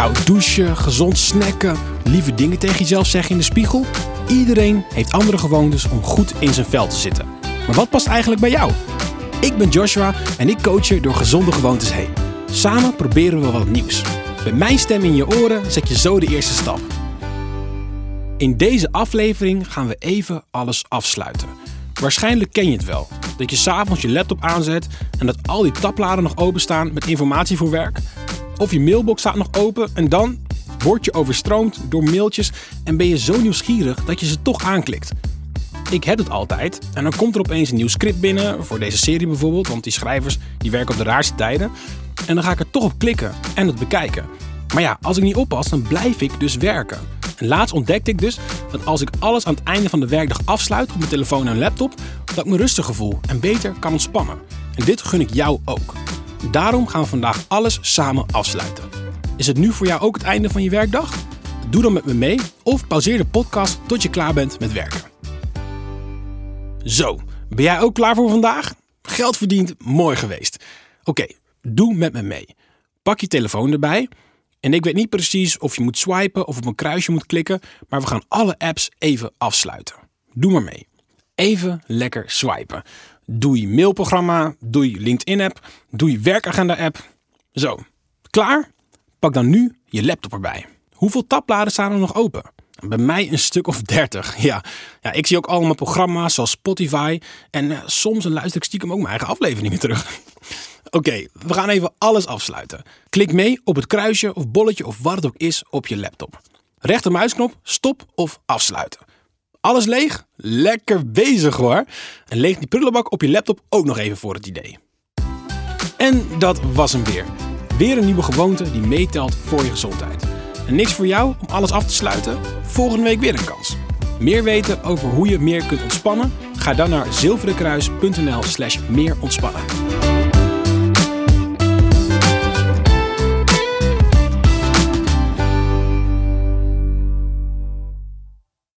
Koud douchen, gezond snacken, lieve dingen tegen jezelf zeggen in de spiegel. Iedereen heeft andere gewoontes om goed in zijn vel te zitten. Maar wat past eigenlijk bij jou? Ik ben Joshua en ik coach je door gezonde gewoontes heen. Samen proberen we wat nieuws. Met mijn stem in je oren zet je zo de eerste stap. In deze aflevering gaan we even alles afsluiten. Waarschijnlijk ken je het wel. Dat je s'avonds je laptop aanzet en dat al die tabbladen nog openstaan met informatie voor werk. Of je mailbox staat nog open en dan word je overstroomd door mailtjes en ben je zo nieuwsgierig dat je ze toch aanklikt. Ik heb het altijd en dan komt er opeens een nieuw script binnen, voor deze serie bijvoorbeeld, want die schrijvers die werken op de raarste tijden. En dan ga ik er toch op klikken en het bekijken. Maar ja, als ik niet oppas, dan blijf ik dus werken. En laatst ontdekte ik dus dat als ik alles aan het einde van de werkdag afsluit op mijn telefoon en laptop, dat ik me rustiger voel en beter kan ontspannen. En dit gun ik jou ook. Daarom gaan we vandaag alles samen afsluiten. Is het nu voor jou ook het einde van je werkdag? Doe dan met me mee of pauzeer de podcast tot je klaar bent met werken. Zo, ben jij ook klaar voor vandaag? Geld verdiend, mooi geweest. Oké, doe met me mee. Pak je telefoon erbij. En ik weet niet precies of je moet swipen of op een kruisje moet klikken, maar we gaan alle apps even afsluiten. Doe maar mee. Even lekker swipen. Doe je mailprogramma, doe je LinkedIn-app, doe je werkagenda-app. Zo, klaar? Pak dan nu je laptop erbij. Hoeveel tabbladen staan er nog open? Bij mij een stuk of 30. Ja, ja ik zie ook allemaal programma's zoals Spotify. En uh, soms luister ik stiekem ook mijn eigen afleveringen terug. Oké, we gaan even alles afsluiten. Klik mee op het kruisje of bolletje of wat het ook is op je laptop. Rechtermuisknop, stop of afsluiten. Alles leeg? Lekker bezig hoor. En leeg die prullenbak op je laptop ook nog even voor het idee. En dat was hem weer. Weer een nieuwe gewoonte die meetelt voor je gezondheid. En niks voor jou om alles af te sluiten? Volgende week weer een kans. Meer weten over hoe je meer kunt ontspannen? Ga dan naar zilverenkruis.nl slash meer ontspannen.